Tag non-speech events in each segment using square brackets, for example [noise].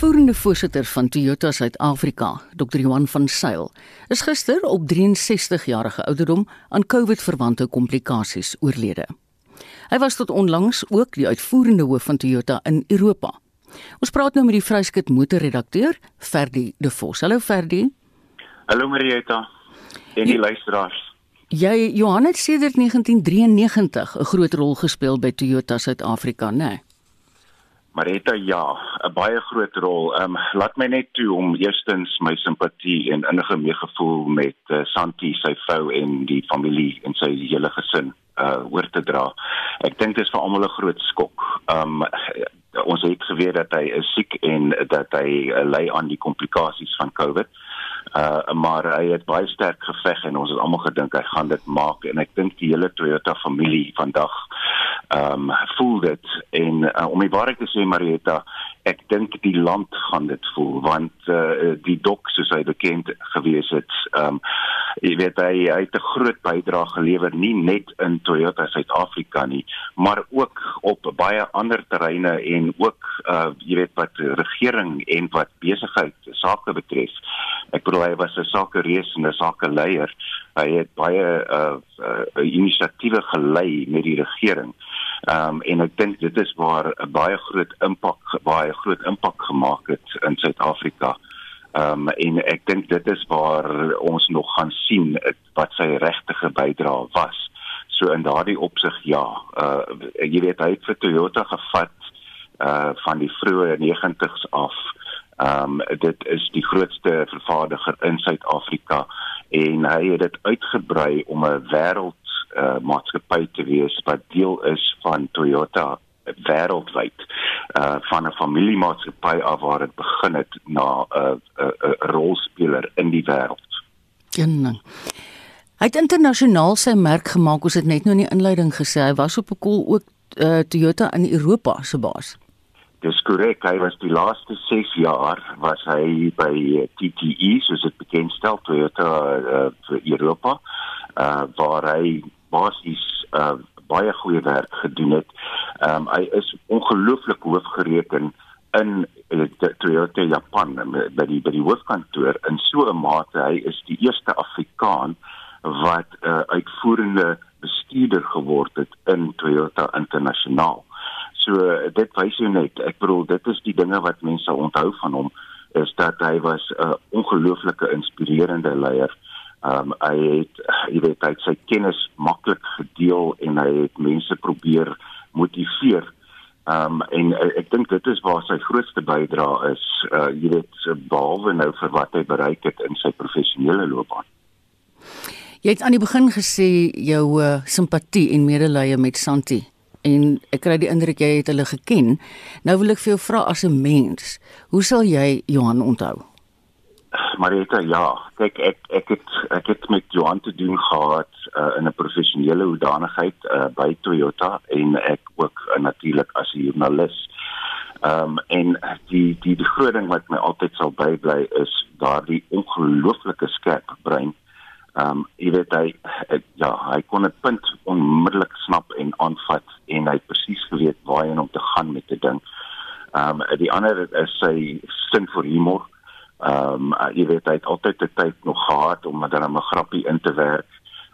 uitvoerende voorsitter van Toyota Suid-Afrika, Dr. Johan van Sail, is gister op 63 jarige ouderdom aan COVID-verwante komplikasies oorlede. Hy was tot onlangs ook die uitvoerende hoof van Toyota in Europa. Ons praat nou met die Vryskut motorredakteur, Ferdi De Vos. Hallo Ferdi. Hallo Marieta. En die ja, luisteraars. Jy Johan het sedert 1993 'n groot rol gespeel by Toyota Suid-Afrika, né? Nee? Marita ja, 'n baie groot rol. Ehm um, laat my net toe om eerstens my simpatie en innige meegevoel met uh, Santi, sy vrou en die familie en sy hele gesin uh oor te dra. Ek dink dit is vir almal 'n groot skok. Ehm um, ons het geweet dat hy siek en dat hy uh, ly aan die komplikasies van COVID. Uh maar hy het baie sterk geveg en ons het almal gedink hy gaan dit maak en ek dink die hele Toyota familie vandag ehm um, voel dit en uh, om die waarheid te sê Marietta ek dink die land gaan dit voel want uh, die dok soos hy bekend gewees het ehm um, jy weet hy, hy het 'n groot bydrae gelewer nie net in Toyota Suid-Afrika nie maar ook op baie ander terreine en ook uh, jy weet wat regering en wat besigheid sake betref. Ek bedoel hy was 'n sake reus en 'n sake leier hy het baie uh, uh, inisiatiewe gelei met die regering Ehm um, en ek dink dit is waar 'n baie groot impak baie groot impak gemaak het in Suid-Afrika. Ehm um, en ek dink dit is waar ons nog gaan sien wat sy regte bydrae was. So in daardie opsig ja, uh jy weet hy het vir Toyota gevat uh van die vroeë 90's af. Ehm um, dit is die grootste vervaardiger in Suid-Afrika en hy het dit uitgebrei om 'n wêreld uh, maatskappy te wees wat deel is van Toyota wêreldwyd uh van 'n familiemaatskappy af waar dit begin het na 'n uh, 'n uh, uh, rolspeler in die wêreld. Genning. Hy het internasionaal sy merk gemaak, ons het net nou in die inleiding gesê hy was op 'n koel ook uh, Toyota in Europa se baas. Dis korrek, hy was die laaste 6 jaar was hy by TTE, soos dit bekend stel Toyota uh, vir Europa, uh waar hy basies uh, baie goeie werk gedoen het. Ehm um, hy is ongelooflik hoofgereken in uh, Toyota Japan by die by die hoofkantoor in so 'n mate hy is die eerste Afrikaan wat 'n uh, uitvoerende bestuurder geword het in Toyota internasionaal. So uh, dit wys jou net, ek bedoel dit is die dinge wat mense onthou van hom is dat hy was 'n uh, ongelooflike inspirerende leier. Ehm um, hy het jy weet hy het sy kennis maklik gedeel en hy het mense probeer motiveer. Ehm um, en uh, ek dink dit is waar sy grootste bydrae is, uh jy weet behalwe nou vir wat hy bereik het in sy professionele loopbaan. Jy het aan die begin gesê jou uh, simpatie en medelee met Santi en ek kry die indruk jy het hulle geken. Nou wil ek vir jou vra as 'n mens, hoe sal jy Johan onthou? Marita, ja, kyk ek ek het ek het met Johan te doen gehad uh, in 'n professionele hoedanigheid uh, by Toyota en ek ook uh, natuurlik as 'n joernalis. Ehm um, en die die die groot ding wat my altyd sal bybly is daardie ongelooflike skerp brein. Ehm um, jy weet hy het, ja, hy kon 'n punt onmiddellik snap en aanvat en hy presies geweet waar hy om te gaan met 'n ding. Ehm um, die ander is sy sin vir humor. Ehm um, jy weet hy het altyd 'n tyd nog gehad om dan 'n grappie in te werk.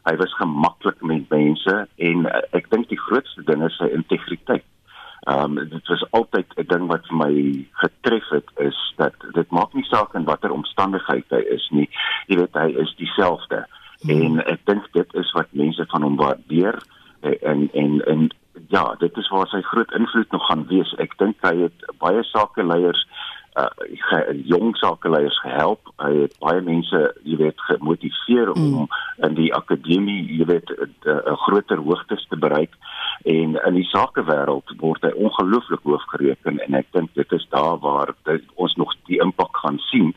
Hy was gemaklik met mense en uh, ek dink die grootste ding is sy integriteit. Ehm um, dit was altyd 'n ding wat vir my getref het is dat dit maak nie saak in watter omstandigheid hy is nie. Jy weet hy is dieselfde. Hmm. En ek dink dit is wat mense van hom waardeer eh, en en en ja, dit is waar sy groot invloed nog gaan wees. Ek dink hy het baie sakeleiers uh [laughs] jong sakeleiers gehelp. Hy het baie mense, jy weet, gemotiveer mm. om in die akademie, jy weet, 'n groter hoogtes te bereik en in die sakewêreld word hy ongelooflik hoofgereken en ek dink dit is daar waar dit, ons nog die impak gaan sien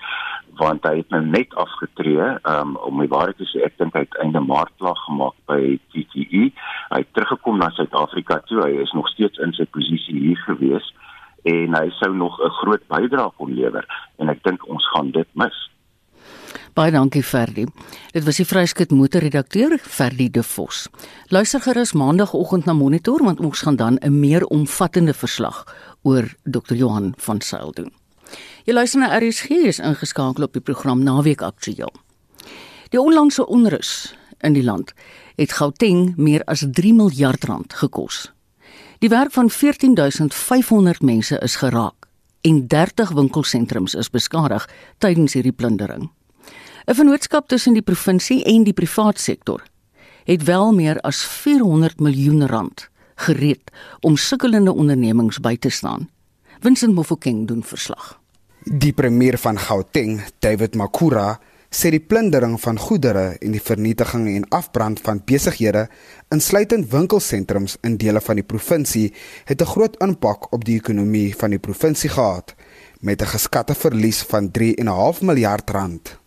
want hy het nou net afgetree um, om my waarheid te sê ek dink hy het einde maart klaar gemaak by TTE hy het teruggekom na Suid-Afrika toe hy is nog steeds in sy posisie hier gewees en hy sou nog 'n groot bydrae kon lewer en ek dink ons gaan dit mis. Baie dankie Ferdi. Dit was die Vryskut motorredakteur Ferdi De Vos. Luister gerus maandagooggend na Monitor want ons gaan dan 'n meer omvattende verslag oor Dr Johan van Sail doen. Jy luister na RSG is ingeskakel op die program Naweek Aktueel. Die onlangse onrus in die land het Gauteng meer as 3 miljard rand gekos. Die werk van 14500 mense is geraak en 30 winkelsentrums is beskadig tydens hierdie plundering. 'n Vennootskap tussen die provinsie en die privaat sektor het wel meer as 400 miljoen rand gereed om sukkelende ondernemings by te staan. Vincent Mofokeng doen verslag. Die premier van Gauteng, David Makura, sê die plundering van goedere en die vernietiging en afbrand van besighede, insluitend winkelsentrums in dele van die provinsie, het 'n groot impak op die ekonomie van die provinsie gehad met 'n geskatte verlies van 3.5 miljard rand.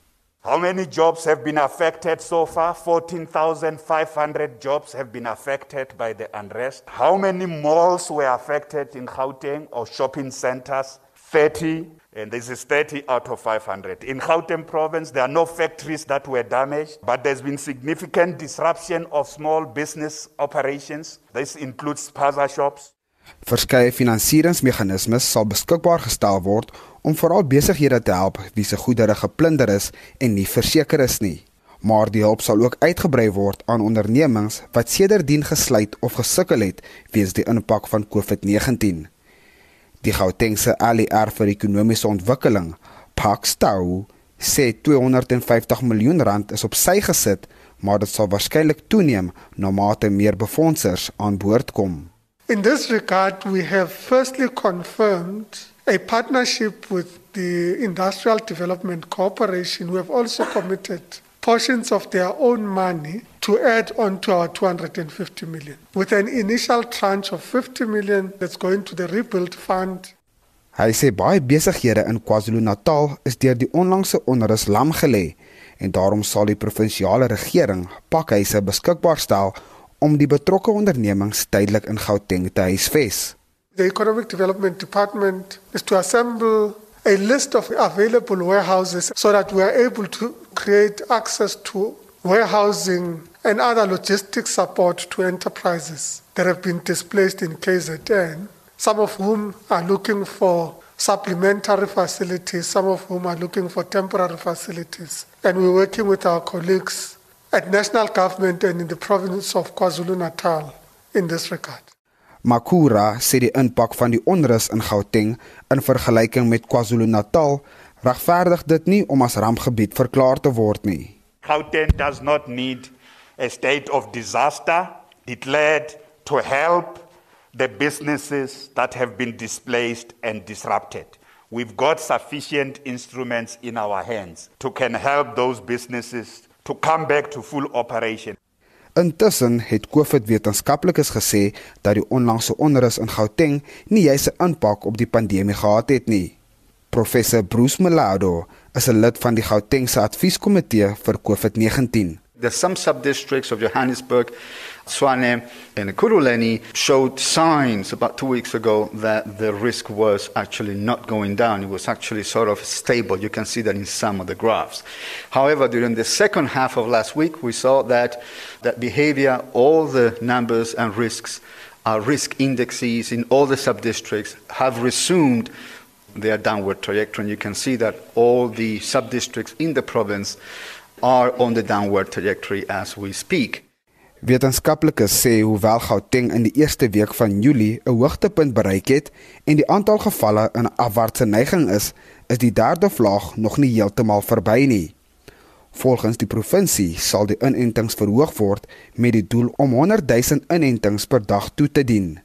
How many jobs have been affected so far? 14,500 jobs have been affected by the unrest. How many malls were affected in Gauteng or shopping centers? 30 and this is 30 out of 500. In Gauteng province, there are no factories that were damaged, but there's been significant disruption of small business operations. This includes spaza shops. Verskeie finansieringsmeganismes sal beskikbaar gestel word om veral besighede te help wie se goedere geplunder is en nie verseker is nie. Maar die hulp sal ook uitgebrei word aan ondernemings wat sedertdien gesluit of gesukkel het weens die impak van COVID-19. Die Gautengse ALR vir ekonomiese ontwikkeling, Park Stau, sê 250 miljoen rand is op sy gesit, maar dit sal waarskynlik toeneem na mate meer befondsers aan boord kom. In this regard, we have firstly confirmed a partnership with the Industrial Development Corporation who have also committed portions of their own money to add on to our 250 million with an initial tranche of 50 million that's going to the rebuild fund. Hy sê baie besighede in KwaZulu-Natal is deur die onlangse onrus lam gelê en daarom sal die provinsiale regering pakhuise beskikbaar stel om die betrokke ondernemings tydelik in Gauteng te huisves. The Economic Development Department is to assemble a list of available warehouses so that we are able to create access to warehousing and other logistics support to enterprises that have been displaced in KZN, some of whom are looking for supplementary facilities, some of whom are looking for temporary facilities. And we're working with our colleagues at national government and in the province of KwaZulu-Natal in this regard. Makura sê die impak van die onrus in Gauteng in vergelyking met KwaZulu-Natal regverdig dit nie om as rampgebied verklaar te word nie. Gauteng does not need a state of disaster declared to help the businesses that have been displaced and disrupted. We've got sufficient instruments in our hands to can help those businesses to come back to full operation. Intussen het COVID wetenskaplikes gesê dat die onlangse onrus in Gauteng nie juis 'n impak op die pandemie gehad het nie. Professor Bruce Melado is 'n lid van die Gautengse Advieskomitee vir COVID-19. There's some sub-districts of Johannesburg, Swane and Kuruleni showed signs about two weeks ago that the risk was actually not going down. It was actually sort of stable. You can see that in some of the graphs. However, during the second half of last week, we saw that that behavior, all the numbers and risks, uh, risk indexes in all the sub-districts have resumed their downward trajectory. And you can see that all the sub-districts in the province are on the downward trajectory as we speak. Wetenskaplikes sê hoewel Gauteng in die eerste week van Julie 'n hoogtepunt bereik het en die aantal gevalle in afwaartse neiging is, is die derde vlaag nog nie heeltemal verby nie. Volgens die provinsie sal die inentings verhoog word met die doel om 100 000 inentings per dag toe te dien.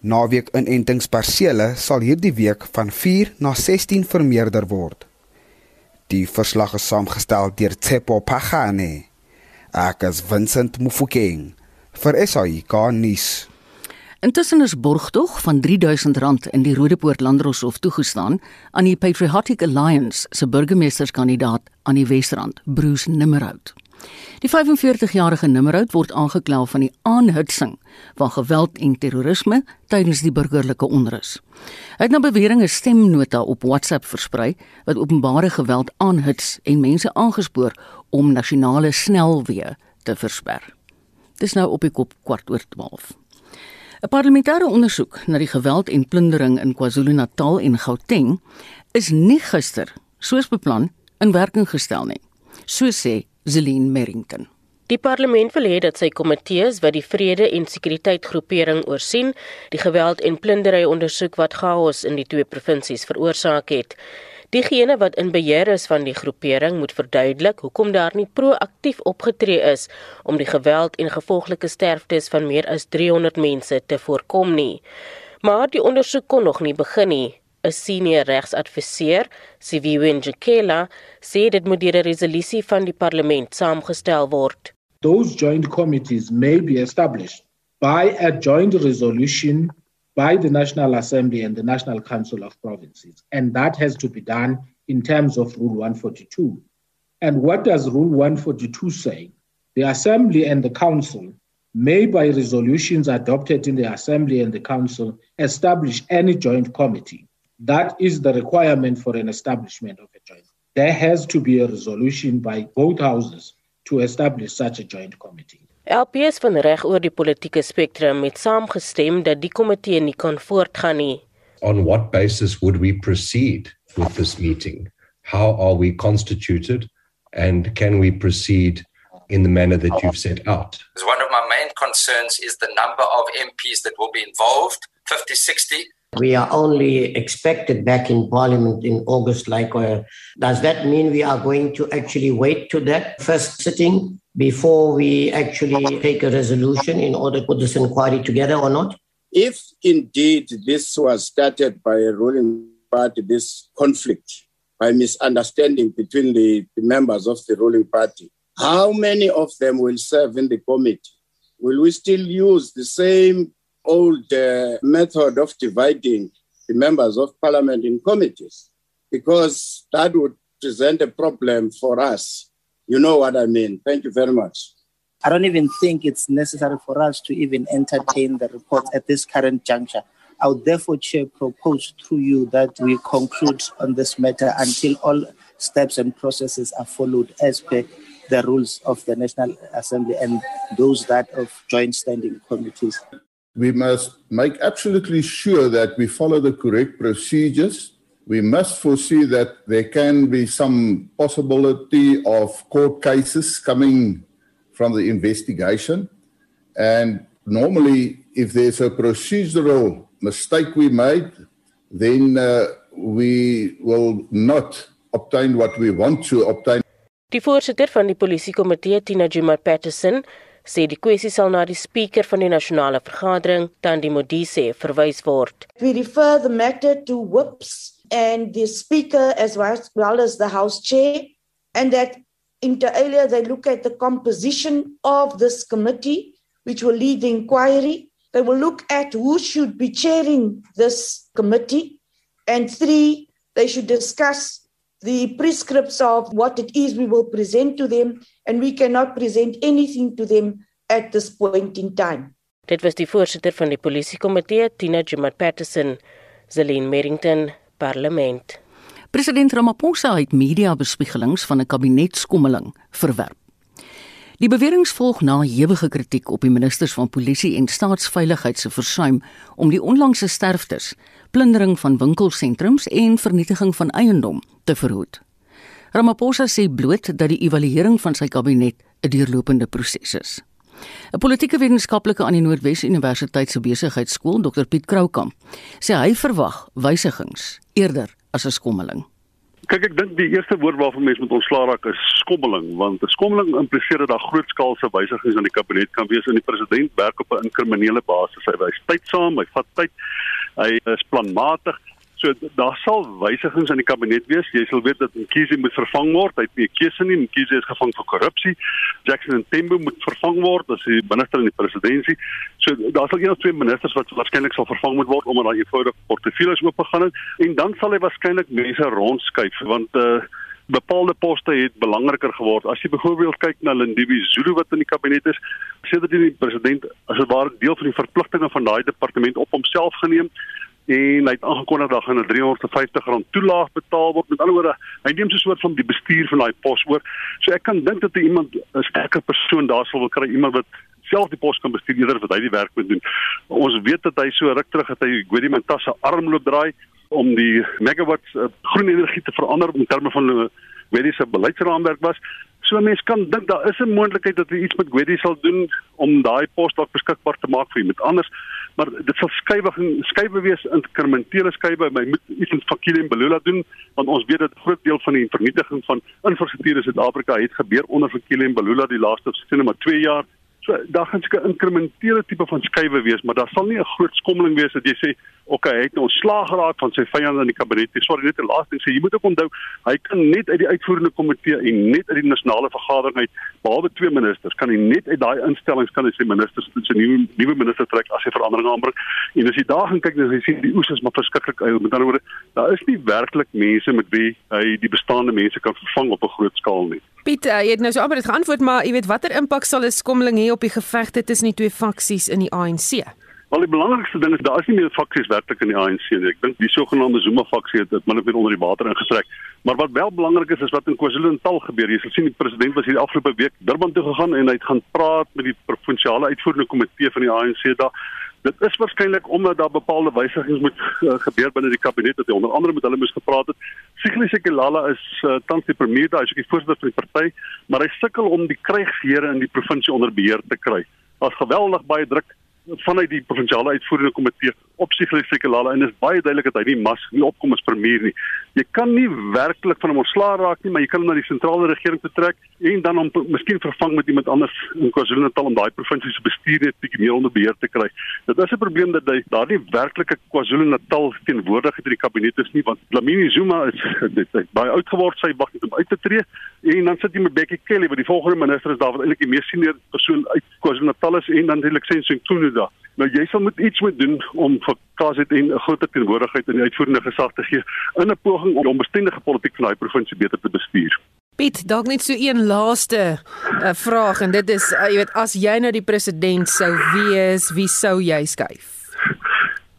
Naweek inentingspersele sal hierdie week van 4 na 16 vermeerder word. Die verslag is saamgestel deur Tsepo Pagane. Ek is Vincent Mufokeng vir SAIK nuus. Intussen is borgtog van R3000 in die Rodepoort Landdroshof toegestaan aan die Patriotic Alliance se burgemeesterskandidaat aan die Wesrand, Bruce Nimmerhout. Die 45-jarige Nimmerhout word aangekla van die aanhitsing van geweld en terrorisme tydens die burgerlike onrus. Hy het na bewering 'n stemnota op WhatsApp versprei wat openbare geweld aanhits en mense aangespoor om nasionale snelweë te versper. Dis nou op die kop kwart oor 12. 'n Parlementêre ondersoek na die geweld en plundering in KwaZulu-Natal en Gauteng is nie gister, soos beplan, in werking gestel nie, so sê Zelin Merrington. Die parlement wil hê dat sy komitees wat die vrede en sekuriteit groepering oorsien, die geweld en plundering ondersoek wat chaos in die twee provinsies veroorsaak het. Diegene wat in beheer is van die groepering moet verduidelik hoekom daar nie proaktief opgetree is om die geweld en gevolglike sterftes van meer as 300 mense te voorkom nie. Maar die ondersoek kon nog nie begin nie. 'n Senior regsadviseur, Siviwe Njikela, sê dit moet deur 'n resolusie van die parlement saamgestel word. those joint committees may be established by a joint resolution by the National Assembly and the National Council of Provinces. And that has to be done in terms of Rule 142. And what does Rule 142 say? The Assembly and the Council may, by resolutions adopted in the Assembly and the Council, establish any joint committee. That is the requirement for an establishment of a joint. There has to be a resolution by both houses to establish such a joint committee. LPS van reg oor die politieke spektrum het saamgestem dat die komitee nie kan voortgaan nie. On what basis would we proceed with this meeting? How are we constituted and can we proceed in the manner that you've set out? One of my main concerns is the number of MPs that will be involved, 50 60. We are only expected back in Parliament in August. Like, uh, does that mean we are going to actually wait to that first sitting before we actually take a resolution in order to put this inquiry together or not? If indeed this was started by a ruling party, this conflict by misunderstanding between the, the members of the ruling party, how many of them will serve in the committee? Will we still use the same old uh, method of dividing the members of parliament in committees because that would present a problem for us. You know what I mean. Thank you very much. I don't even think it's necessary for us to even entertain the report at this current juncture. I would therefore, Chair, propose through you that we conclude on this matter until all steps and processes are followed as per the rules of the National Assembly and those that of joint standing committees we must make absolutely sure that we follow the correct procedures. We must foresee that there can be some possibility of court cases coming from the investigation. And normally, if there's a procedural mistake we made, then uh, we will not obtain what we want to obtain. Die voorsitter van die polisiekomitee Tina Juma Patterson sê die kwessie sal na die spreker van die nasionale vergadering, Tandi Modise, verwys word. We refer the matter to WIPS and the speaker as well as the house chair and that inter alia they look at the composition of this committee which will lead the inquiry. They will look at who should be chairing this committee and three they should discuss the prescripts of what it is we will present to them and we cannot present anything to them at this point in time. Dit was die voorsitter van die polisiekomitee, Tina Jumat Patterson, Zelin Merrington, Parlement. President Ramaphosa het media-bespiegelings van 'n kabinetskommeling verwerp. Die beweringe volg na ewige kritiek op die ministers van polisie en staatsveiligheid se versuim om die onlangse sterftes, plundering van winkelsentrums en vernietiging van eiendom te verhoed. Ramaphosa sê bloot dat die evaluering van sy kabinet 'n deurlopende proses is. 'n Politieke wetenskaplike aan die Noordwes Universiteit se besigheidskool, Dr Piet Kroukamp, sê hy verwag wysigings eerder as 'n skommeling. Kyk ek dink die eerste woord waarvan mense moet ontslaa raak is skommeling want 'n skommeling impliseer dat daar grootskaalse wysigings aan die kabinet kan wees en die president werk op 'n inkriminele basis. Hy wys tydsaam, hy vat tyd. Hy is planmatig. So daar sal wysigings aan die kabinet wees. Jy sal weet dat Mkhize moet vervang word. Hy het nie keuse nie. Mkhize is gevang vir korrupsie. Jackson Tembo moet vervang word as die minister in die presidentskap. So daar sal een of twee ministers wat waarskynlik sal vervang moet word omdat daar eenvoudig portefeuilles oop gegaan het en dan sal hy waarskynlik mense rondskuif want uh bepaalde poste het belangriker geword. As jy byvoorbeeld kyk na Lindiwe Zulu wat in die kabinet is, sê dat die president as 'n ware deel van die verpligtinge van daai departement op homself geneem en hy het aangekondig dat gaan 'n R350 toelaag betaal word. Met ander woorde, hy neem so 'n soort van die bestuur van daai pos oor. So ek kan dink dat iemand 'n sterker persoon daar sal wil kry, iemand wat self die pos kan bestuur eerder wat hy die werk moet doen. Ons weet dat hy so ruk terug het hy Gwedi Mantashe arm loop draai om die megawatts uh, groen energie te verander in terme van hulle mediese beleidsraamwerk was. So mense kan dink daar is 'n moontlikheid dat hy iets met Gwedi sal doen om daai pos dalk beskikbaar te maak vir iemand anders, maar dit sal skywig en skywe wees inkrementele skywe. My moet iets in Fakile en Belula doen want ons weet dat 'n groot deel van die vernietiging van infrastruktuur in Suid-Afrika het gebeur onder Fakile en Belula die laaste sien maar 2 jaar. So daar gaan seker inkrementele tipe van skywe wees, maar daar sal nie 'n groot skommeling wees dat jy sê okay, hy het ontslaag geraak van sy vyande in die kabinet. Sorry, net 'n laaste ding sê, jy moet ook onthou, hy kan net uit die uitvoerende komitee en net uit die nasionale vergadering uit, behalwe twee ministers, kan hy net uit daai instellings kan hy sy ministers tot sy nuwe nuwe minister trek as hy veranderinge aanbring. En as jy daar gaan kyk, dan jy sien die oes is maar verskriklik uit. Met ander woorde, daar is nie werklik mense met wie hy die bestaande mense kan vervang op 'n groot skaal nie. Piet, uh, jy het nou so amper dit geantwoord, maar jy weet watter impak sal 'n skommeling hê op die gevegte tussen die twee faksies in die ANC? Al die belangrikste ding is daar is nie meer faksies werklik in die ANC nie. Ek dink die sogenaamde Zuma faksie het dit min of meer onder die water ingestrek. Maar wat wel belangrik is is wat in KwaZulu-Natal gebeur. Jy sal sien die president was hier afgelope week Durban toe gegaan en hy het gaan praat met die provinsiale uitvoerende komitee van die ANC daar. Dit is waarskynlik omdat daar bepaalde wysigings moet uh, gebeur binne die kabinet dat hy onder andere met hulle moes gepraat het. Sigrid Sekelala is uh, tans die premier daar, hy is die voorsitter van die party, maar hy sukkel om die krygsheere in die provinsie onder beheer te kry. Daar's geweldig baie druk vanuit die provinsiale uitvoerende komitee op Sigrid Sekelala en is baie duidelik dat hy nie mas nie opkom as premier nie. Jy kan nie werklik van hom ontslaa raak nie, maar jy kan hom na die sentrale regering betrek en dan hom miskien vervang met iemand anders in KwaZulu-Natal om daai provinsie se bestuur net bietjie meer onder beheer te kry. Dit is 'n probleem dat hy daardie werklike KwaZulu-Natal teenwoordigheid in die kabinet is nie, want Lamine Zuma is dit hy baie oud geword, sy wag net om uit te tree en dan sit jy met Bekkie Kelly wat die volgende minister is daar wat eintlik die mees senior persoon uit KwaZulu-Natal is en dan die lisensie Tsunuda. Nou jy sal moet iets moet doen om vir KZN 'n groter teenwoordigheid in die uitvoerende gesag te gee in 'n poging om ombestendige politiek van daai provinsie beter te bestuur. Piet, dalk net so een laaste uh, vraag en dit is uh, jy weet as jy nou die president sou wees, wie sou jy skuif?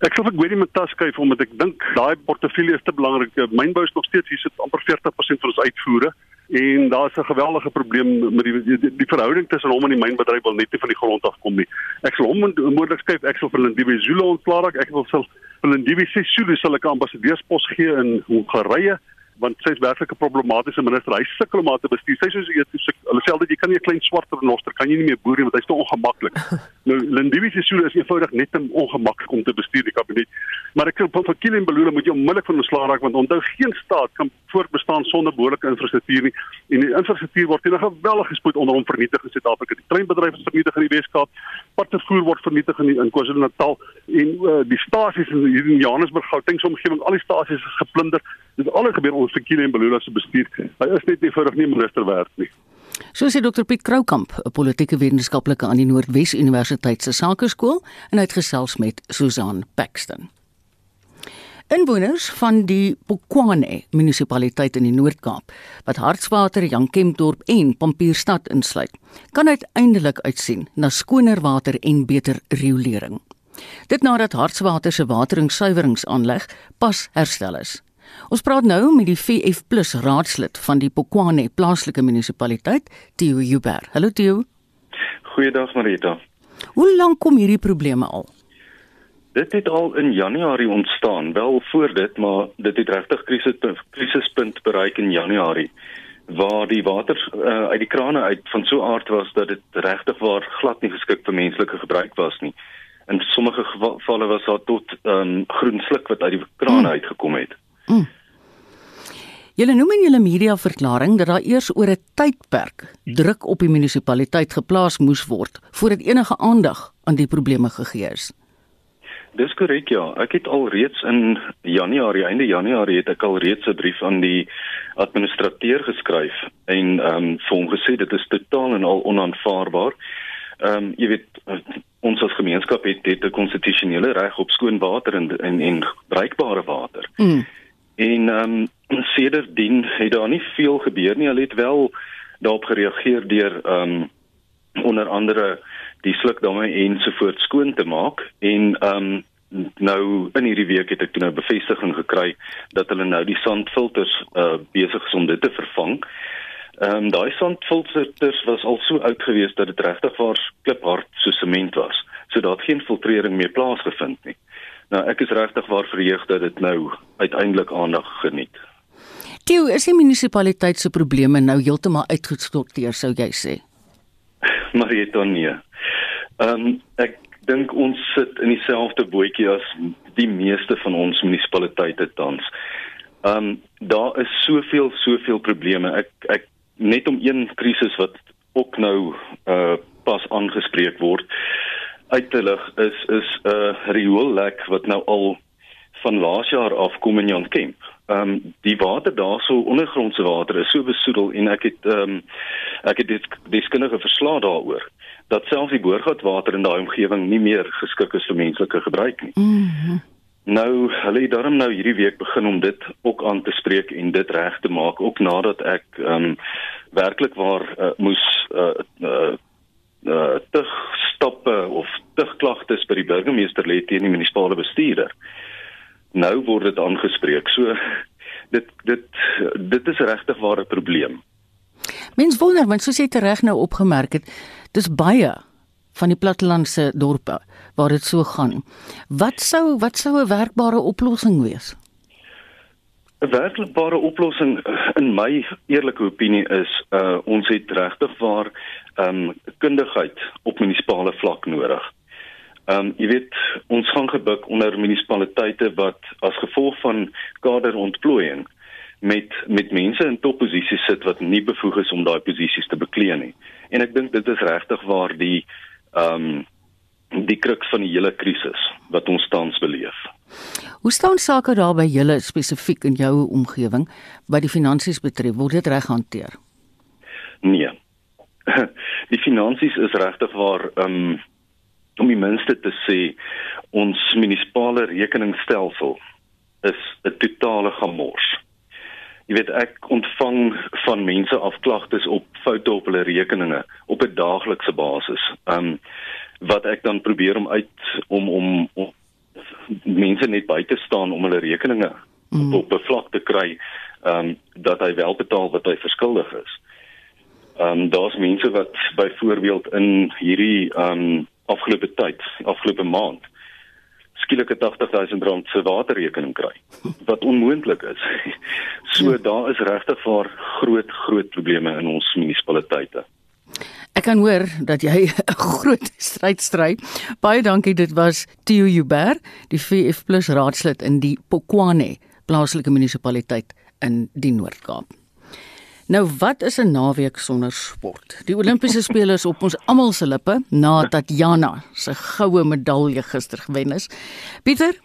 Ek sou ek weet nie met tas skuif omdat ek dink daai portefeulje is te belangrik. Mynbou is nog steeds hier sit amper 40% van ons uitvoere en daar's 'n geweldige probleem met die die, die verhouding tussen hom en die mynbedryf wil net nie van die grond af kom nie. Ek sal hom moontlik skuif, ek sal vir Lindiwe Zulu ontslaa raak. Ek wil vir Lindiwe Sisulu sal ek 'n ambassadeurspos gee in Hongarye want sy is werklik 'n problematiese minister. Hy sukkel om haar te bestuur. Sy soos hulle sê altyd jy kan nie 'n klein swart renoster kan jy nie meer boer nie want hy's te ongemaklik. [laughs] nou Lindiwe se sule is eenvoudig net te ongemaklik om te bestuur die kabinet. Maar ek sê van Kile en Belula moet jy onmiddellik van ontslaa raak want onthou geen staat kan voortbestaan sonder behoorlike infrastruktuur nie. En die infrastruktuur word teen 'n geweldige spoed onder hom vernietig in Suid-Afrika. Die treinbedryf is vernietig in die Weskaap. Padvervoer word vernietig in, in KwaZulu-Natal en uh, die stasies in hier in Johannesburg, Gauteng se omgewing, al die stasies is geplunder. Dit alles gebeur onder Sekile en Belula se bestuur. Hy is net nie eenvoudig nie minister werd nie. So sê Dr Piet Kroukamp, 'n politieke wetenskaplike aan die Noordwes Universiteit se Sakeskool en hy het gesels met Susan Paxton. Inwoners van die Bokwane munisipaliteit in die Noord-Kaap wat Hartswater, Jankempdorp en Pampierstad insluit, kan uiteindelik uitsien na skoner water en beter riolering. Dit nadat Hartswater se wateringssuiweringsaanleg pas herstel is. Ons praat nou met die VF+ raadslid van die Bokwane plaaslike munisipaliteit, Theo Huber. Hallo Theo. Goeiedag Marita. Hoe lank kom hierdie probleme al? Dit het al in Januarie ontstaan, wel voor dit, maar dit het regtig krisispunt krisispunt bereik in Januarie waar die water uh, uit die krane uit van so aard was dat dit regtig waar glad nie geskik vir menslike gebruik was nie. In sommige gevalle was daar tot um, groen sluk wat uit die krane mm. uitgekom het. Mm. Julle noem in julle media verklaring dat daar eers oor 'n tydperk druk op die munisipaliteit geplaas moes word voordat enige aandag aan die probleme gegee is. Dis korrek ja. Ek het al reeds in Januarie, einde Januarie het ek al reeds 'n brief aan die administrateur geskryf en ehm um, vir hom gesê dit is totaal en al onaanvaarbaar. Ehm um, jy weet ons as gemeenskap het dit 'n konstitusionele reg op skoon water en en, en bruikbare water. Mm. En ehm um, sedertdien het daar nie veel gebeur nie. Hulle het wel daarop gereageer deur ehm um, onder andere die slukdamme ensovoorts skoon te maak en ehm um, nou in hierdie week het ek toe 'n bevestiging gekry dat hulle nou die sandfilters uh besig is om dit te vervang. Ehm um, daai sandfilters was al so oud geweest dat dit regtig waar kliphard so sement was. So daar het geen filtrering meer plaasgevind nie. Nou ek is regtig waar verheug dat dit nou uiteindelik aandag geniet. Tio, is die munisipaliteit se probleme nou heeltemal uitgesorteer sou jy sê? [laughs] Maar jy dan nie. Ehm um, ek dink ons sit in dieselfde bootjie as die meeste van ons munisipaliteite tans. Ehm um, daar is soveel soveel probleme. Ek ek net om een krisis wat ook nou uh pas aangespreek word uit te lig is is 'n uh, rioollek wat nou al van laas jaar af kom in Jan Kemp. Ehm um, die water daarso ondergrondse water is so besoedel en ek het ehm um, ek het dit deskundige verslae daaroor dat selfs die boorgatwater in daai omgewing nie meer geskik is vir menslike gebruik nie. Mm -hmm. Nou, hulle het daarom nou hierdie week begin om dit ook aan te spreek en dit reg te maak ook nadat ek ehm um, werklik waar uh, moes uh by die burgemeester lê teen die munisipale bestuurder. Nou word dit aangespreek. So dit dit dit is regtig waar 'n probleem. Mens wonder want soos jy reg nou opgemerk het, dis baie van die plattelandse dorpe waar dit so gaan. Wat sou wat sou 'n werkbare oplossing wees? 'n Werkbare oplossing in my eerlike opinie is uh ons het regtig waar um kundigheid op munisipale vlak nodig. Um jy weet ons gaan gebuk onder munisipaliteite wat as gevolg van kaderontplooiing met met mense in topposisies sit wat nie bevoeg is om daai posisies te beklee nie. En ek dink dit is regtig waar die um die kruks van die hele krisis wat ons tans beleef. Hoe staan sake daar by julle spesifiek in jou omgewing wat die finansies betref? Word dit reg hanteer? Nee. [laughs] Die finansies is regtig waar um om die minste te sê ons munisipale rekeningsstelsel is 'n totale gemors. Jy weet ek ontvang van mense afklagtes op foute op hulle rekeninge op 'n daaglikse basis. Um wat ek dan probeer om uit om om, om mense net by te staan om hulle rekeninge mm. op 'n vlak te kry um dat hy wel betaal wat hy verskuldig is. Um daar's mense wat byvoorbeeld in hierdie um afgelope tyd, afgelope maand skielik 'n 80000 rand se waterrekening kry wat onmoontlik is. [laughs] So ja. daar is regtig vir groot groot probleme in ons munisipaliteite. Ek kan hoor dat jy [laughs] 'n groot stryd stry. Baie dankie. Dit was Theo Huber, die VF+ raadslid in die Pokwane plaaslike munisipaliteit in die Noord-Kaap. Nou wat is 'n naweek sonder sport? Die Olimpiese [laughs] spele is op ons almal se lippe na Tatjana se goue medalje gister gewen is. Pieter,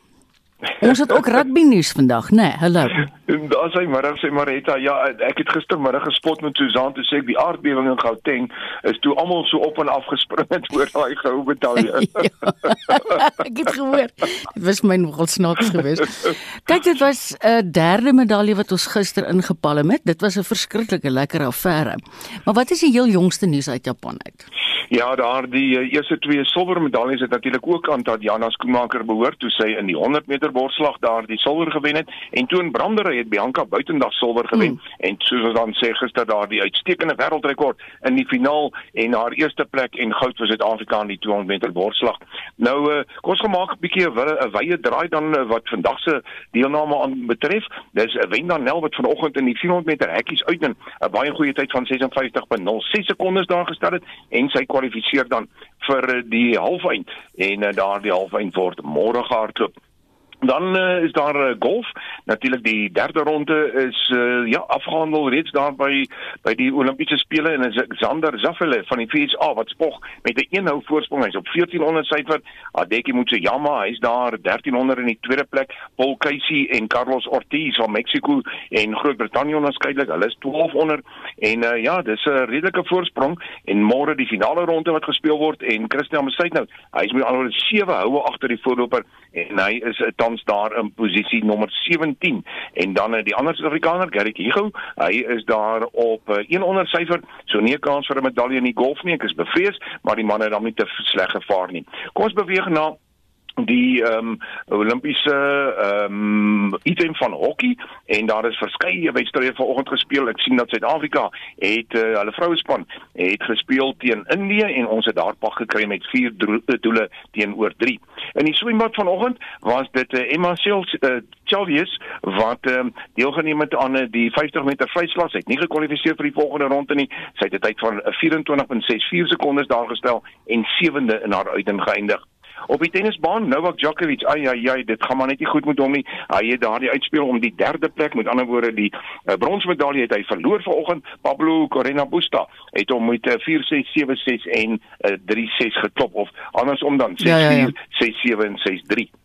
Ons het ook rugby nuus vandag, né? Nee, hallo. Daar sê middag sê Marita, ja, ek het gistermiddag gespot met Susan te sê die aardbewing in Gauteng is toe almal so op en af gespring het oor daai goue medalje. [laughs] ja, [laughs] ek het gehoor. Dit was my nogal snaaks geweest. Kyk, dit was 'n derde medalje wat ons gister ingepalm het. Dit was 'n verskriklike lekker affære. Maar wat is die heel jongste nuus uit Japan uit? Ja, daar die uh, eerste twee silwer medaljes het natuurlik ook aan Tatjana Skoemaker behoort toe sy in die 100 meter borsslag daar die silwer gewen het en toe in Brandery het Bianca Buitendag silwer gewen mm. en soos ons dan sê gister daar die uitstekende wêreldrekord in die finaal en haar eerste plek en goud vir Suid-Afrika in die 200 meter borsslag. Nou uh, kom ons gemaak 'n bietjie 'n wye draai dan uh, wat vandag se deelname aan betref. Dis 'n wen dan Nel wat vanoggend in die 400 meter hekkies uit in 'n baie goeie tyd van 56.06 sekondes daar gestel het en sy kwalifiseer dan vir die halfeind en uh, daardie halfeind word môre gehardloop. Dan uh, is daar uh, golf. Natuurlik die derde ronde is uh, ja afgehandel reeds daar by by die Olimpiese spele en is Xander Zaffele van die FSA wat spog met 'n een hou voorsprong. Hy's op 1400 syfer. Adeki Mutsuyama, hy's daar 1300 in die tweede plek. Paul Casey en Carlos Ortiz van Mexico en Groot-Brittanje onderskeidelik. Hulle is 1200 en uh, ja, dis 'n redelike voorsprong en môre die finale ronde wat gespeel word en Christian Mesuit nou. Hy's met alhoewel 7 houe agter die voorloper en hy is 'n tans daar in posisie nommer 17 en dan uh, die ander Suid-Afrikaner Gerrit Hugo hy is daar op uh, een onder syfer so nie 'n kans vir 'n medalje in die golf nie. Ek is bevrees maar die man het dan nie te sleg gevaar nie. Kom ons beweeg na die ehm um, Olimpiese ehm um, item van hokkie en daar is verskeie wedstryde vanoggend gespeel. Ek sien dat Suid-Afrika het uh, hulle vroue-span het gespeel teen Indië en ons het daar pak gekry met 4 doele teenoor 3. In die swembad vanoggend was dit uh, Emma Sels uh, Chalvius wat um, deelgeneem het aan uh, die 50 meter vryslag. Sy het nie gekwalifiseer vir die volgende ronde nie. Sy het 'n tyd van 24.64 sekondes daar gestel en sewende in haar uiting geëindig. Op die tennisbaan Novak Djokovic, ai ai ai, dit gaan maar net nie goed met hom nie. Hy het daardie uitspeel om die derde plek, met ander woorde die uh, bronsmedalje het hy verloor vanoggend. Pablo Correa Busta het hom met uh, 4-6, 7-6 en uh, 3-6 geklop of andersom dan 6-4, ja, ja, ja. 6-7 en 6-3.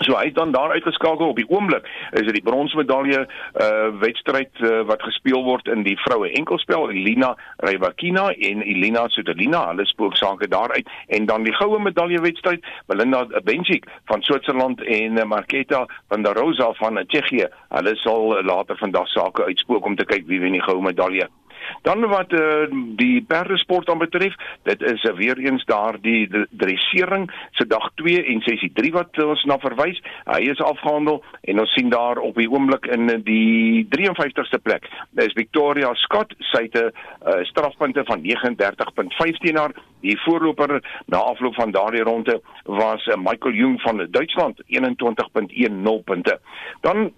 So hy het dan daar uitgeskakel. Op die oomblik is dit die bronsmedalje uh wedstryd uh, wat gespeel word in die vroue enkelspel Elina Rybakina en Elina Sotelina hulle spook sake daaruit. En dan die goue medalje wedstryd Belinda Bencic van Switserland en uh, Marketa van der Rosa van Tsjechië. Hulle sal later vandag sake uitspook om te kyk wie wen die goue medalje Dan wat uh, die perdesport dan betref, dit is uh, weer eens daar die dressering se dag 2 en sessie 3 wat uh, ons na verwys. Hy is afgehandel en ons sien daar op die oomblik in die 53ste plek. Dis Victoria Scott, sy het 'n uh, strafpunte van 39.15 haar. Die voorloper na afloop van daardie ronde was uh, Michael Jung van Duitsland 21.10 punte. Dan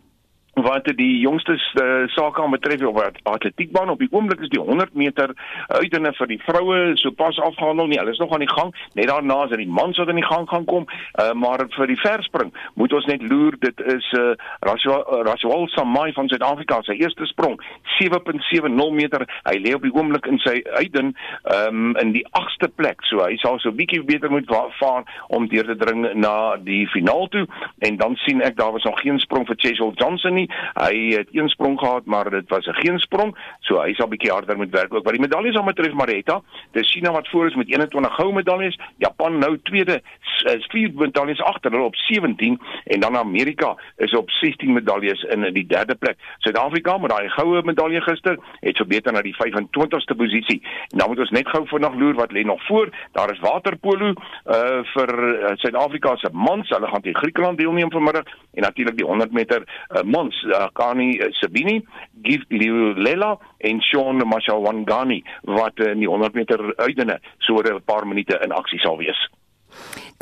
wat die jongste uh, sake aan betref op atletiekbaan. Op die oomblik is die 100 meter uitene vir die vroue sopas afgehandel nie. Hulle is nog aan die gang. Net daarna is dit die mans wat in die gang gaan kom. Uh, maar vir die verspring moet ons net loer. Dit is uh, Rashwal Samai van Suid-Afrika sy eerste sprong. 7.70 meter. Hy lê op die oomblik in sy uiten um, in die 8ste plek. So hy sal so bietjie beter moet vaar om deur te dring na die finaal toe. En dan sien ek daar was nog geen sprong vir Chesel Johnson nie nie. Hy het een sprong gehad, maar dit was 'n geen sprong, so hy sal bietjie harder moet werk ook. Wat die medaljes aan betref, Marita, dis China wat voor is met 21 goue medaljes, Japan nou tweede, is vier medaljes agter hulle op 17 en dan Amerika is op 16 medaljes in die derde plek. Suid-Afrika met daai goue medalje gister het verbeter na die 25ste posisie. Dan moet ons net gou vinnig loer wat lê nog voor. Daar is waterpolo uh vir uh, Suid-Afrika se mans. Hulle gaan teen Griekeland deelneem vanmiddag en natuurlik die 100 meter uh, ons uh, Kani uh, Sabini, Gift Liulela en Sean Mashawangani wat uh, in die 100 meter uitdene so oor 'n paar minute in aksie sal wees.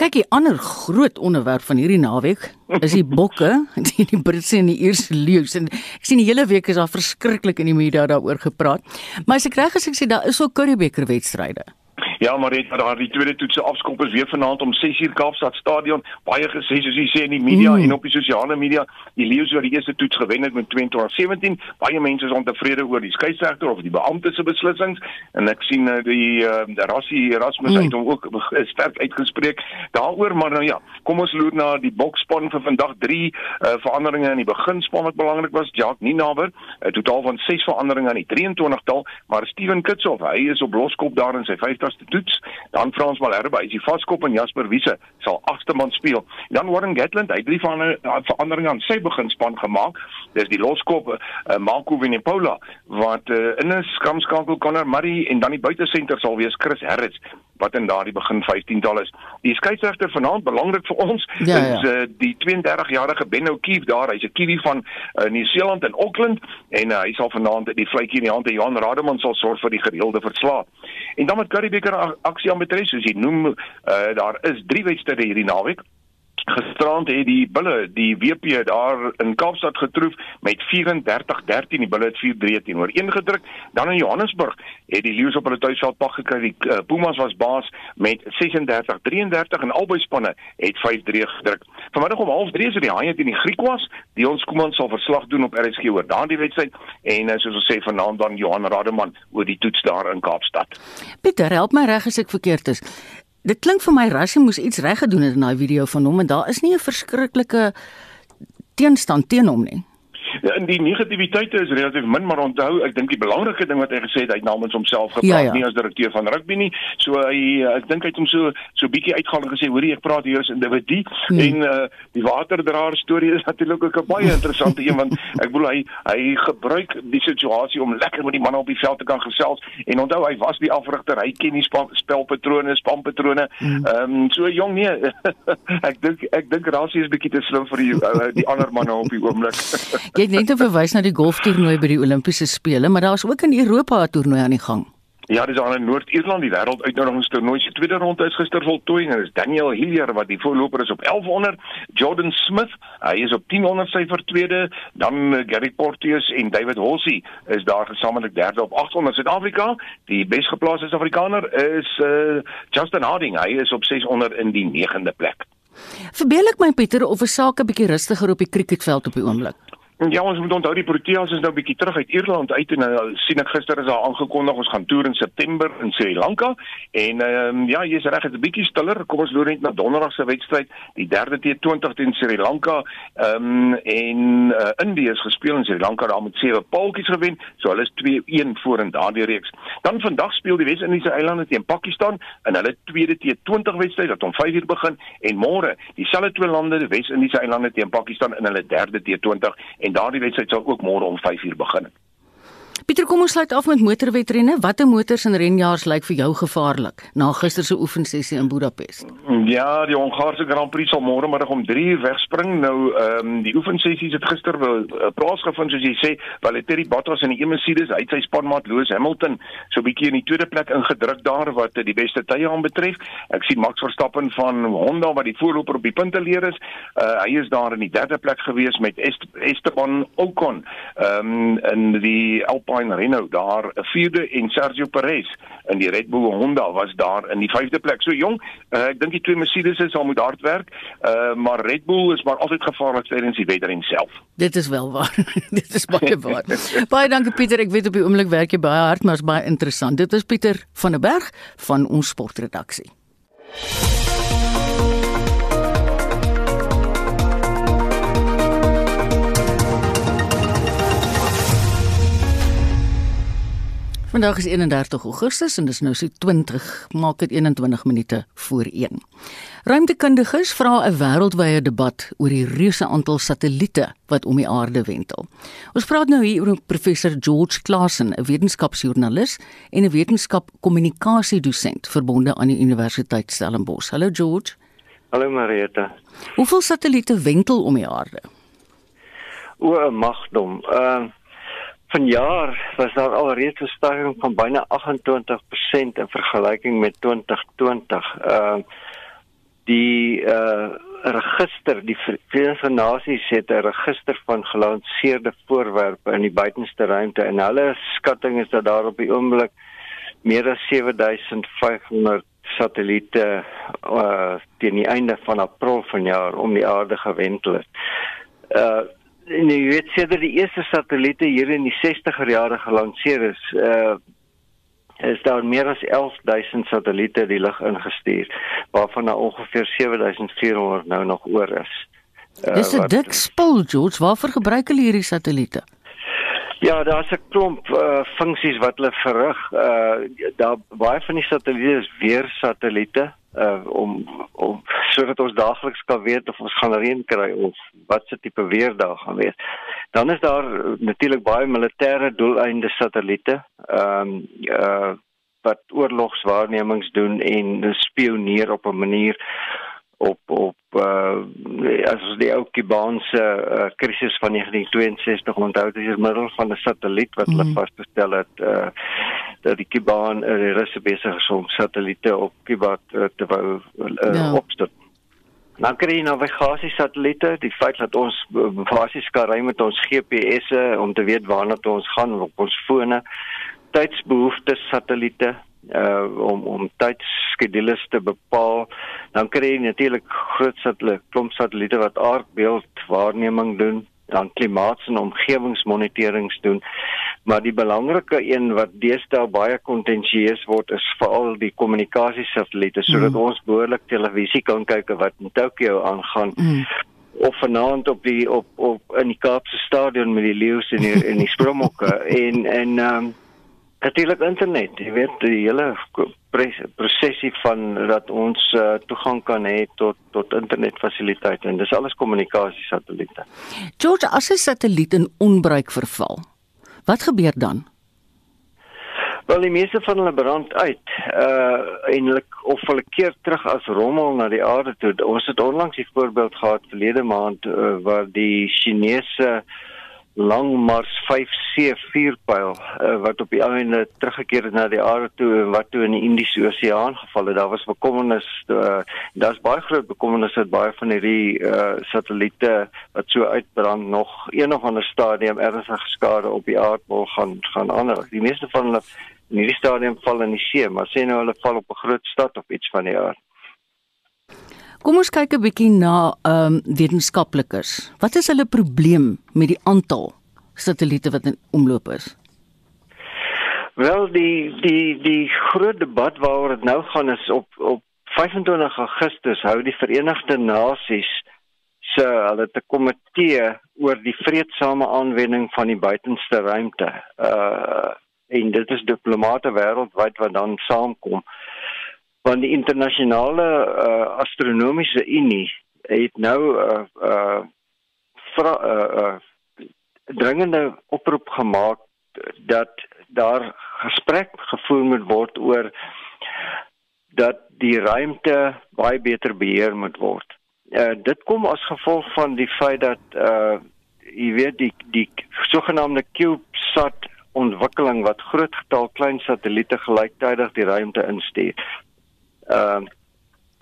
Kyk, 'n ander groot onderwerp van hierdie naweek is die bokke, [laughs] die, die Britse en die Ierse leeu's en ek sien die hele week is daar verskriklik in die media daaroor gepraat. Maar as ek reg is, ek sê daar is ook Currybeeker wedstryde. Ja, maar dit daar die tweede toetse afskop is weer vanaand om 6uur Kaapstad Stadion. Baie gesê soos jy sê in die media mm. en op die sosiale media, die Lions wat die eerste toets gewen het met 22-17. Baie mense is ontevrede oor die skeieregter of die beampte se beslissings en ek sien uh, die uh, Rassie Erasmus mm. het hom ook sterk uitgespreek daaroor, maar nou ja, kom ons loer na die boksspan vir vandag 3 uh, eh, veranderinge in die beginspan wat belangrik was. Jacques Ninaber, 'n totaal van 6 veranderinge aan die 23tal, maar Steven Kitsoff, hy is op loskop daar in sy 50ste toets. Dan Frans Malherbe, hy is die vaskop en Jasper Wiese sal agste man speel. Dan Warren Gatland, hy het drie van 'n verandering aan sy beginspan gemaak. Dis die loskop uh, Marco Vinipola wat uh, in 'n skamskakel Connor Murray en dan die buitesenter sal wees Chris Harris wat in daardie begin 15tal is. Die skeieregter vanaand belangrik vir ons ja, is ja. Uh, die 32-jarige Benno Kief daar. Hy's 'n Kiwi van uh, Nieu-Seeland in Auckland en uh, hy sal vanaand die vletjie in die hand hê. Johan Rademan sal sorg vir die gereelde verslag. En dan met Currybeeker aksie aan betref soos jy noem, uh, daar is drie wedstryde hierdie naweek. Gisterand het die bulle die WP daar in Kaapstad getroof met 34-13 die bulle het 4-3 teenoor ingedruk. Dan in Johannesburg het die leeu's op hulle tuisveld pak gekry. Die uh, Pumas was baas met 36-33 en albei spanne het 5-3 gedruk. Vanmiddag om 0:30 is dit die Haie teen die Griekwas. Die ons Koeman sal verslag doen op RSG oor daardie wedstryd en uh, soos ons sê vanaand dan Johan Rademan oor die toets daar in Kaapstad. Pieter, help my reg as ek verkeerd is. Dit klink vir my Rassie moes iets reg gedoen het in daai video van hom en daar is nie 'n verskriklike teenstand teen hom nie. In die negativiteite is relatief min, maar onthou, ek dink die belangrike ding wat hy gesê het, hy het namens homself gepraat, Ja, ja. nie as direkteur van rugby nie. So hy ek dink hy het hom so so bietjie uitgehaal en gesê, hoorie, ek praat hier as individu Hmm. en uh die waterdraer storie is natuurlik ook 'n baie [laughs] interessante een want ek bedoel hy hy gebruik die situasie om lekker met die manne op die veld te kan gesels en onthou hy was die afrigter, hy ken die spa, spelpatrone, spanpatrone. Hmm. Ehm um, so jong nee, [laughs] ek dink ek dink Rassie is bietjie te slim vir die uh, die ander manne op die oomblik. [laughs] Jy het net nou verwys na die golftoernooi by die Olimpiese spele, maar daar's ook in Europa 'n toernooi aan die gang. Ja, dis aan in Noord-Ierland die wêreld uitnodigingstoernooi se tweede ronde is gister voltooi en is Daniel Hillier wat die voorloper is op 1100, Jordan Smith, hy is op 1000 syfer tweede, dan uh, Gary Porteous en David Holsey is daar gesamentlik derde op 800 Suid-Afrika. Die besgeplaaste Suid-Afrikaner is uh, Justin Harding, hy is op 600 in die 9de plek. Verbeel ek my Pieter of 'n saak 'n bietjie rustiger op die cricketveld op die oomblik? Ja, ons moet onthou die Proteas is nou bietjie terug uit Ierland uit en uh, sien ek gister is daar aangekondig ons gaan toer in September in Sri Lanka en ehm um, ja, jy's reg, dit is bietjie stiller. Kom ons loer net na Donderdag se wedstryd, die derde T20 teen Sri Lanka. Ehm um, en uh, Indië is gespeel in Sri Lanka daar met sewe paaltjies gewen, so hulle is 2-1 voor in daardie reeks. Dan vandag speel die Wes-Indiese eilande teen Pakistan in hulle tweede T20 wedstryd wat om 5uur begin en môre dieselfde twee lande, die Wes-Indiese eilande teen Pakistan in hulle derde T20 en daardie wedstryd sal ook môre om 5uur begin. Pieter, kom ons sluit af met motorwedrenne. Watter motors en renjaars lyk vir jou gevaarlik na gister se oefensessie in Budapest? Ja, die Hongaarse Grand Prix sal môre middag om 3uur wegspring. Nou ehm um, die oefensessies het gister wel uh, plaasgevind soos jy sê, Valtteri Bottas in die een Mercedes, hy het sy spanmaat Lewis Hamilton so 'n bietjie in die tweede plek ingedruk daar wat uh, die beste tye aanbetref. Ek sien Max Verstappen van Honda wat die voorloper op die punteleer is. Uh, hy is daar in die derde plek gewees met Est Esteban Ocon ehm um, in die Alpine Renault daar 'n vierde en Sergio Perez in die Red Bull Honda was daar in die vyfde plek. So jong, uh, ek dink die twee Mercedes sal moet hard werk, uh, maar Red Bull is maar altyd gevaarlik tydens die wedren self. Dit is wel waar. [laughs] Dit is baie waar. baie dankie Pieter. Ek weet op die oomblik werk jy baie hard, maar is baie interessant. Dit is Pieter van der Berg van ons sportredaksie. Vandag is 31 Augustus en dis nou so 20, maak dit 21 minute voor 1. Ruimtekundiges vra 'n wêreldwye debat oor die reuse aantal satelliete wat om die aarde wentel. Ons praat nou hier oor professor George Claassen, 'n wetenskapsjoernalis en 'n wetenskapkommunikasiedosent verbonde aan die Universiteit Stellenbosch. Hallo George. Hallo Marieta. Hoeveel satelliete wentel om die aarde? O, magdom. Ehm uh, vanjaar was daar al reeds 'n stygings van byna 28% in vergelyking met 2020. Ehm uh, die uh register die Verenigde Nasies het 'n register van gelanseerde voorwerpe in die buitenste ruimte en hulle skatting is dat daar op die oomblik meer as 7500 satelliete uh teen die einde van April vanjaar om die aarde gewentel het. Uh en jy weet sedert die eerste satelliete hier in die 60er jare gelanseer is, uh is daar meer as 11000 satelliete die lug ingestuur waarvan daar ongeveer 7400 nou nog oor is. Uh, Dis 'n dik spul, George. Waarvoor gebruik hulle hierdie satelliete? Ja, daar's 'n klomp uh funksies wat hulle verrig. Uh daar baie van die satelliete is weer satelliete uh om om sodat ons daagliks kan weet of ons gaan reën kry of wat se tipe weer daar gaan wees. Dan is daar uh, natuurlik baie militêre doeleinde satelliete. Ehm um, uh wat oorlogswaarnemings doen en spioneer op 'n manier op op uh as ons die ou Kubaanse uh, krisis van 1962 onthou dis middel van 'n satelliet wat hulle mm. vasgestel het uh dat die Kubaan uh, die Russe besig is om satelliete op Kuba te, te wou uh, ja. opstel. Dan kry jy navigasiesatelliete, die feit dat ons basies kan ry met ons GPS'e om te weet waarna toe ons gaan op ons fone, tydsbehoeftes satelliete uh om om tydskedules te bepaal. Dan kry jy natuurlik groot satelliete, klomp satelliete wat aardbeeld waarneming doen, dan klimaats- en omgewingsmonitorings doen. Maar die belangrike een wat deesdae baie kontensieus word is veral die kommunikasiesatelliete sodat mm. ons behoorlik televisie kan kyk wat in Tokio aangaan. Mm. of vanaand op die op op in die Kaapse stadion met die leeu's en die en die springbokke [laughs] en en ehm um, natuurlik internet jy weet die hele prosesie van dat ons uh, toegang kan hê tot tot internetfasiliteite en dis alles kommunikasie satelliete George as 'n satelliet in onbruik verval wat gebeur dan Wel die meeste van hulle brand uit. Uh eintlik of hulle keer terug as rommel na die aarde toe. Ons het onlangs 'n voorbeeld gehad verlede maand uh, waar die Chinese lang Mars 5C vuurpyl uh, wat op die einde teruggekeer het na die aarde toe en wat toe in die Indiese Oseaan geval het. Daar was bekommernis uh daar's baie groot bekommernis dat baie van hierdie uh satelliete wat so uitbrand nog een of ander stadium ernstige skade op die aardbol gaan gaan aanrig. Die meeste van hulle in hierdie stadium val in die see, maar sê nou hulle val op 'n groot stad of iets van die aard. Kom ons kyk 'n bietjie na ehm um, wetenskaplikes. Wat is hulle probleem met die aantal satelliete wat in omloop is? Wel die die die groot debat waaroor dit nou gaan is op op 25 Augustus hou die Verenigde Nasies se hulle te komitee oor die vredesame aanwending van die buitenste ruimte. Uh en dit is diplomate wêreldwyd wat dan saamkom want die internasionale uh, astronomiese unie het nou 'n uh, uh, uh, uh, dringende oproep gemaak dat daar gesprek gevoer moet word oor dat die ruimte baie beter beheer moet word. Uh, dit kom as gevolg van die feit dat uh jy weet die die sogenaamde CubeSat ontwikkeling wat groot getal klein satelliete gelyktydig die ruimte instuur. Ehm uh,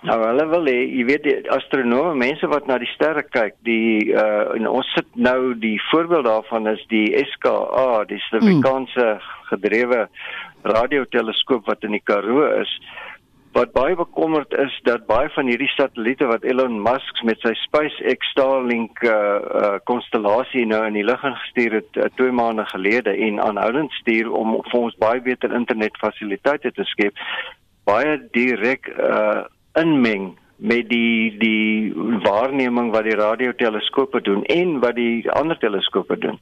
nou hulle wil hê, jy weet die astronome, mense wat na die sterre kyk, die uh en ons sit nou die voorbeeld daarvan is die SKA, die Suid-Afrikaanse gedrewe radioteleskoop wat in die Karoo is. Wat baie bekommerd is dat baie van hierdie satelliete wat Elon Musk met sy SpaceX Starlink uh, uh konstellasie nou in die lug gestuur het uh, 2 maande gelede en aanhoudend stuur om vir ons baie beter internetfasiliteite te skep, baie direk uh inmeng met die die waarneming wat die radioteleskope doen en wat die ander teleskope doen.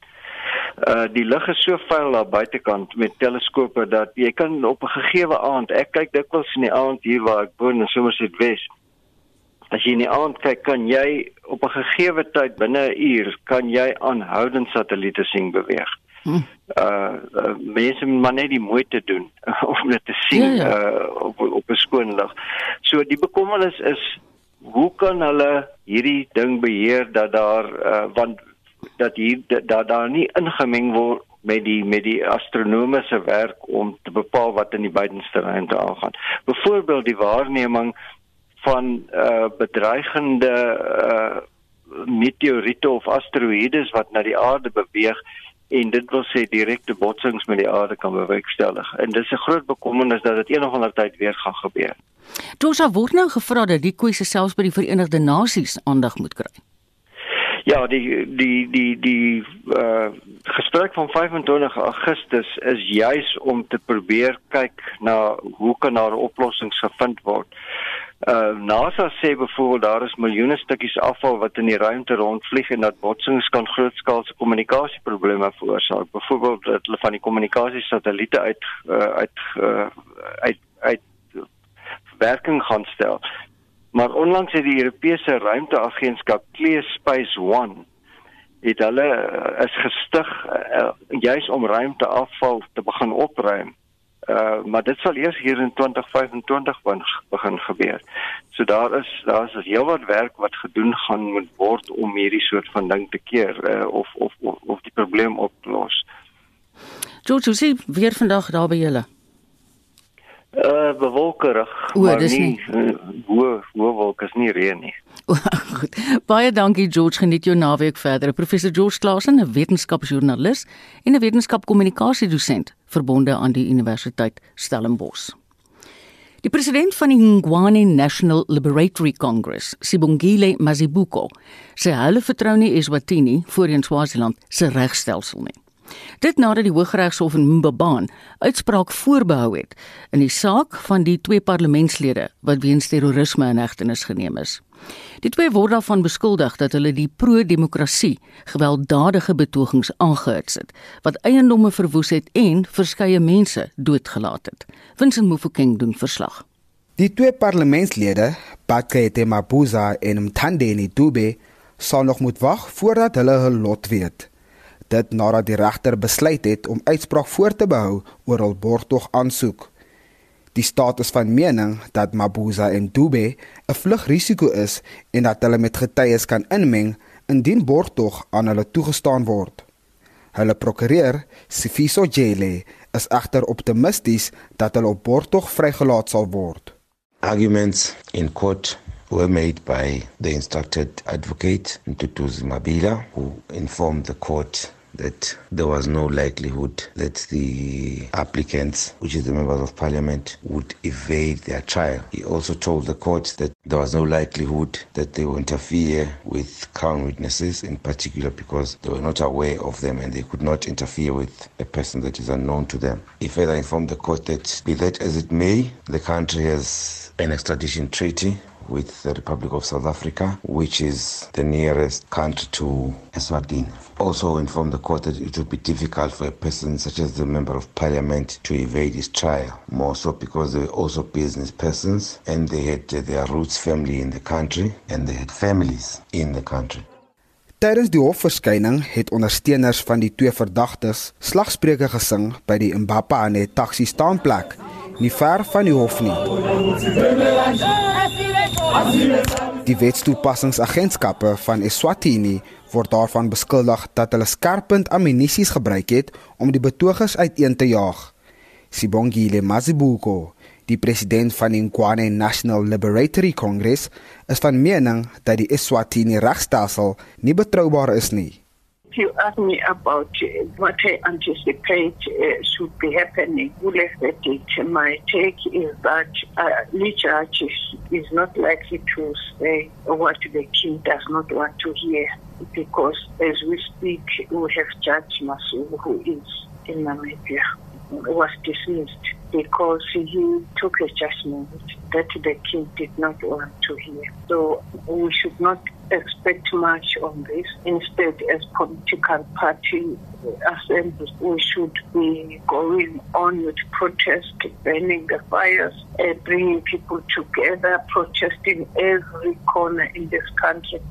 Uh die lug is so vuil daar buitekant met teleskope dat jy kan op 'n gegeewe aand ek kyk dikwels in die aand hier waar ek woon in Somerset West as jy in die aand kyk kan jy op 'n gegeewe tyd binne 'n uur kan jy aanhoudend satelliete sien beweeg hm. uh, uh mense moet maar net die moeite doen [laughs] om dit te sien ja, ja. uh op op 'n skoon lig so die bekommernis is hoe kan hulle hierdie ding beheer dat daar uh, want dat hier dat daar nie ingemeng word met die met die astronomiese werk om te bepaal wat in die buitenste ruimte aangaan. Byvoorbeeld die waarneming van uh bedreigende uh meteoriete of asteroïdes wat na die aarde beweeg en dit wil sê direkte botsings met die aarde kan bewerkstellig. En dis 'n groot bekommernis dat dit eendag onder tyd weer gaan gebeur. Tosa word nou gevra dat die kwessie selfs by die Verenigde Nasies aandag moet kry. Ja, die die die die uh gesprek van 25 Augustus is juis om te probeer kyk na hoe kan daar oplossings gevind word. Uh NASA sê byvoorbeeld daar is miljoene stukkies afval wat in die ruimte rondvlieg en dat botsings kan grootskaalse kommunikasieprobleme veroorsaak. Byvoorbeeld dat hulle van die kommunikasie satelliete uit uh, uit uh, uit uit werking gaan stel. Maar onlangs het die Europese ruimteagentskap Clear Space 1 het hulle uh, is gestig uh, juis om ruimteafval te begin opruim. Uh maar dit sal eers hier in 2025 begin gebeur. So daar is daar is heelwat werk wat gedoen gaan moet word om hierdie soort van ding te keer uh, of, of of of die probleem op te los. George, hoe sien weer vandag daar by julle? Uh bewolkerig, o, maar nie hoe hoe wolk is nie reën nie. Goed. Baie dankie George, geniet jou naweek verder. Professor George Klasen, 'n wetenskapsjoernalis en 'n wetenskapkommunikasiedosent verbonde aan die Universiteit Stellenbosch. Die president van die Ngwane National Liberatory Congress, Sibongile Mazibuko, sê hulle vertrou nie Eswatini, voorheen Swaziland, se regstelsel nie. Dit nadat die Hooggeregshof in Mbabane uitspraak voorbehou het in die saak van die twee parlementslede wat weens terrorisme in hegtenis geneem is. Die twee word daarvan beskuldig dat hulle die pro-demokrasie gewelddadige betogings aangehits het wat eiendomme verwoes het en verskeie mense doodgelaat het. Vincent Mufokeng doen verslag. Die twee parlementslede, Bakete Mabuza en Mthandeni Dube, sal nog moet wag voordat hulle hul lot weet. Dit nadat die regter besluit het om uitspraak voor te behou oor hul borgtog aansoek. Die staat is van mening dat Mabuza en Dube 'n vlugrisiko is en dat hulle met getuies kan inmeng indien borgtog aan hulle toegestaan word. Hulle prokureur, Sifiso Jele, is egter optimisties dat hulle op borgtog vrygelaat sal word. Arguments in court were made by the instructed advocate Ntutuzi Mabila who informed the court that there was no likelihood that the applicants, which is the members of parliament, would evade their trial. He also told the court that there was no likelihood that they would interfere with crown witnesses, in particular because they were not aware of them and they could not interfere with a person that is unknown to them. He further informed the court that, be that as it may, the country has an extradition treaty with the Republic of South Africa, which is the nearest country to Eswatini. Also informed the court that it would be difficult for a person such as the Member of Parliament to evade his trial, more so because they were also business persons and they had their roots family in the country and they had families in the country. Tydens die hofverskyning het ondersteuners van die twee verdagtes slagspreuke gesing by die Mbapane taxi staanplek, nie ver van die hof nie. Die wetstoepassingsagentskappe van Eswatini word daarvan beskuldig dat hulle skerpend ammunisies gebruik het om die betogers uiteen te jaag. Sibongile Mazibuko, die president van die Nkwane National Liberatory Congress, is van mening dat die Eswatini regstelsel nie betroubaar is nie. You ask me about uh, what I anticipate uh, should be happening, the my take is that uh, judge is, is not likely to say what the king does not want to hear because as we speak, we have Judge Masu who is in Namibia, was dismissed because he took a judgment that the king did not want to hear. So we should not expect much on this. Instead, as political party assemblies, we should be going on with protest, burning the fires, uh, bringing people together, protesting every corner in this country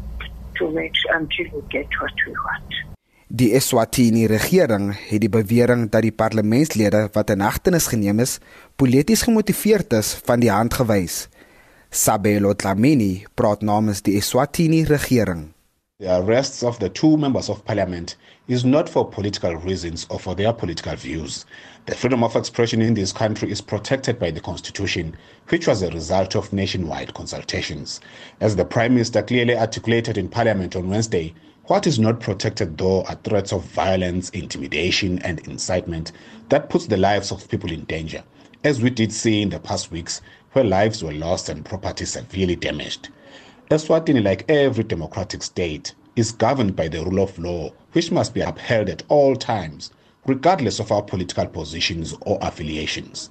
to make sure until we get what we want. Die Eswatini regering het die bewering dat die parlementslede wat in hegtenis geneem is, polities gemotiveerd is, van die hand gewys. Sabelo Dlamini praat namens die Eswatini regering. The arrests of the two members of parliament is not for political reasons or for their political views. The freedom of expression in this country is protected by the constitution, which was a result of nationwide consultations. As the prime minister clearly articulated in parliament on Wednesday, What is not protected, though, are threats of violence, intimidation, and incitement that puts the lives of people in danger, as we did see in the past weeks, where lives were lost and property severely damaged. Eswatini, like every democratic state, is governed by the rule of law, which must be upheld at all times, regardless of our political positions or affiliations.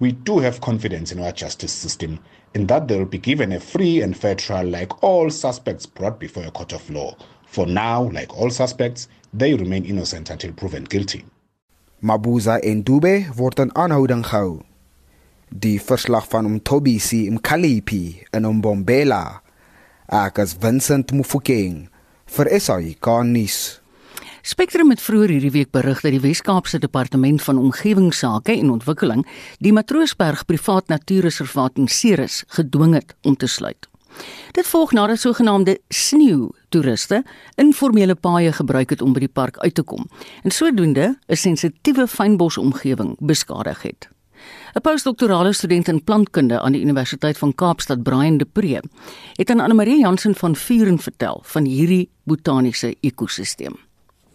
We do have confidence in our justice system in that they will be given a free and fair trial like all suspects brought before a court of law For now, like all suspects, they remain innocent until proven guilty. Mabuza en Dube word in aanhouding gehou. Die verslag van Umtobisi Mkalipi in Umbombela. Ek is Vincent Mufokeng vir SAK nuus. Spectrum het vroeër hierdie week berig dat die Wes-Kaapse Departement van Omgewingsake en Ontwikkeling die Matroosberg privaat natuurreservaat in Ceres gedwing het om te sluit. Dit volg nadat sogenaamde sneeu toeriste informele paaie gebruik het om by die park uit te kom en sodoende 'n sensitiewe fynbosomgewing beskadig het. 'n Postdoktorale student in plantkunde aan die Universiteit van Kaapstad, Brian De Pre, het aan Anne-Marie Jansen van Vuren vertel van hierdie botaniese ekosisteem.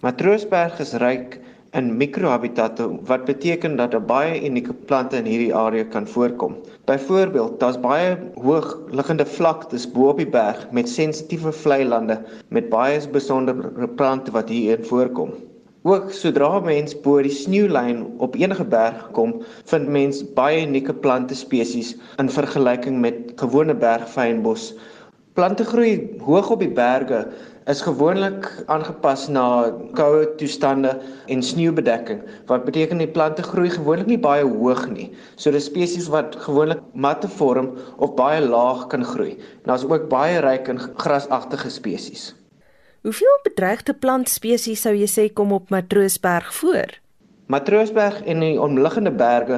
Matroosberg is ryk in mikrohabitatte wat beteken dat baie unieke plante in hierdie area kan voorkom. Byvoorbeeld, daar's baie hoog liggende vlaktes bo op die berg met sensitiewe vlei lande met baie besondere plante wat hierin voorkom. Ook sodra mens bo die sneeulyn op enige berg kom, vind mens baie unieke plante spesies in vergelyking met gewone bergfynbos. Plante groei hoog op die berge is gewoonlik aangepas na koue toestande en sneeubedekking wat beteken die plante groei gewoonlik nie baie hoog nie. So dis spesies wat gewoonlik matte vorm of baie laag kan groei. Daar's ook baie ryk in grasagtige spesies. Hoeveel bedreigde plantspesies sou jy sê kom op Matroosberg voor? Matroosberg en die omliggende berge